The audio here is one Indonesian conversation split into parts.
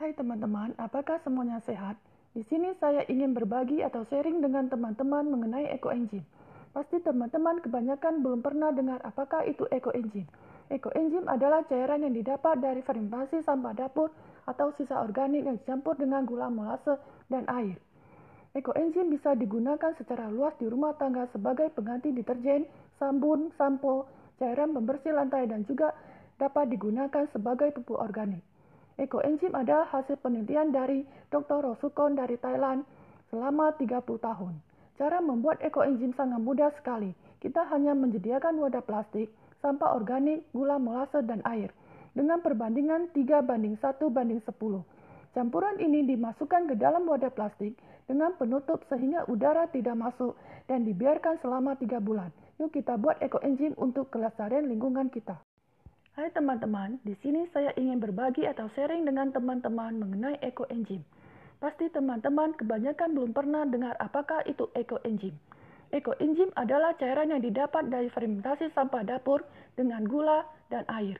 Hai teman-teman, apakah semuanya sehat? Di sini saya ingin berbagi atau sharing dengan teman-teman mengenai ekoenzim. Pasti teman-teman kebanyakan belum pernah dengar apakah itu ekoenzim. Ekoenzim adalah cairan yang didapat dari fermentasi sampah dapur atau sisa organik yang dicampur dengan gula molase dan air. Ekoenzim bisa digunakan secara luas di rumah tangga sebagai pengganti deterjen, sabun, sampo, cairan pembersih lantai dan juga dapat digunakan sebagai pupuk organik. Ekoenzim adalah hasil penelitian dari Dr. Rosukon dari Thailand selama 30 tahun. Cara membuat ekoenzim sangat mudah sekali. Kita hanya menyediakan wadah plastik, sampah organik, gula molase, dan air dengan perbandingan 3 banding 1 banding 10. Campuran ini dimasukkan ke dalam wadah plastik dengan penutup sehingga udara tidak masuk dan dibiarkan selama 3 bulan. Yuk kita buat ekoenzim untuk kelestarian lingkungan kita. Hai teman-teman, di sini saya ingin berbagi atau sharing dengan teman-teman mengenai ekoenzim. Pasti teman-teman kebanyakan belum pernah dengar apakah itu ekoenzim. Ekoenzim adalah cairan yang didapat dari fermentasi sampah dapur dengan gula dan air.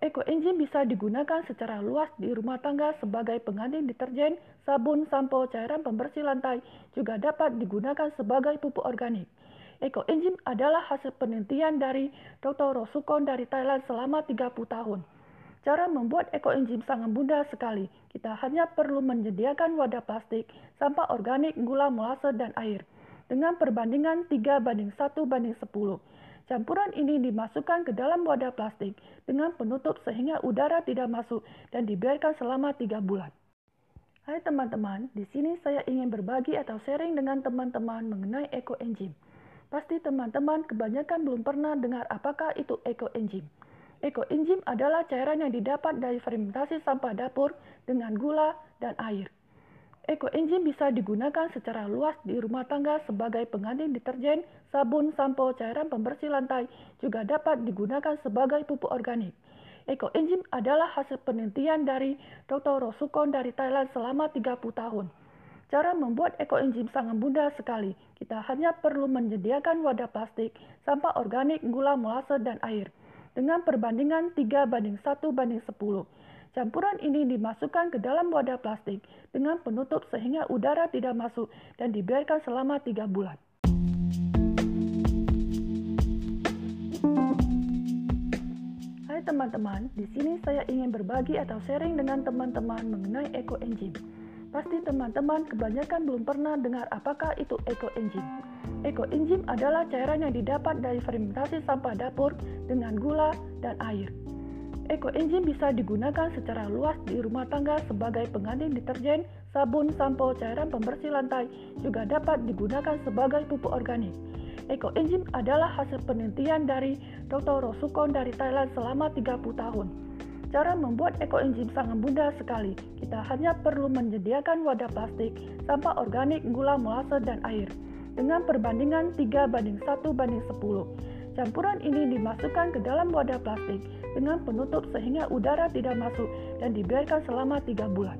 Ekoenzim bisa digunakan secara luas di rumah tangga sebagai pengganti deterjen, sabun, sampo, cairan pembersih lantai, juga dapat digunakan sebagai pupuk organik. Ekoenzim adalah hasil penelitian dari Dr. Rosukon dari Thailand selama 30 tahun. Cara membuat ekoenzim sangat mudah sekali. Kita hanya perlu menyediakan wadah plastik, sampah organik, gula molase, dan air. Dengan perbandingan 3 banding 1 banding 10. Campuran ini dimasukkan ke dalam wadah plastik dengan penutup sehingga udara tidak masuk dan dibiarkan selama 3 bulan. Hai teman-teman, di sini saya ingin berbagi atau sharing dengan teman-teman mengenai ekoenzim. Pasti teman-teman kebanyakan belum pernah dengar apakah itu ekoenzim. Ekoenzim adalah cairan yang didapat dari fermentasi sampah dapur dengan gula dan air. Ekoenzim bisa digunakan secara luas di rumah tangga sebagai pengganti deterjen, sabun, sampo, cairan pembersih lantai, juga dapat digunakan sebagai pupuk organik. Ekoenzim adalah hasil penelitian dari Dr. Rosukon dari Thailand selama 30 tahun. Cara membuat ekoenzim sangat mudah sekali. Kita hanya perlu menyediakan wadah plastik, sampah organik, gula molase, dan air. Dengan perbandingan 3 banding 1 banding 10. Campuran ini dimasukkan ke dalam wadah plastik dengan penutup sehingga udara tidak masuk dan dibiarkan selama 3 bulan. Hai teman-teman, di sini saya ingin berbagi atau sharing dengan teman-teman mengenai ekoenzim. Pasti teman-teman kebanyakan belum pernah dengar apakah itu ekoenzim. Ekoenzim adalah cairan yang didapat dari fermentasi sampah dapur dengan gula dan air. Ekoenzim bisa digunakan secara luas di rumah tangga sebagai pengganti deterjen, sabun, sampo, cairan pembersih lantai, juga dapat digunakan sebagai pupuk organik. Ekoenzim adalah hasil penelitian dari Dr. Rosukon dari Thailand selama 30 tahun. Cara membuat ekoenzim sangat mudah sekali. Kita hanya perlu menyediakan wadah plastik, sampah organik, gula molase, dan air. Dengan perbandingan 3 banding 1 banding 10. Campuran ini dimasukkan ke dalam wadah plastik dengan penutup sehingga udara tidak masuk dan dibiarkan selama 3 bulan.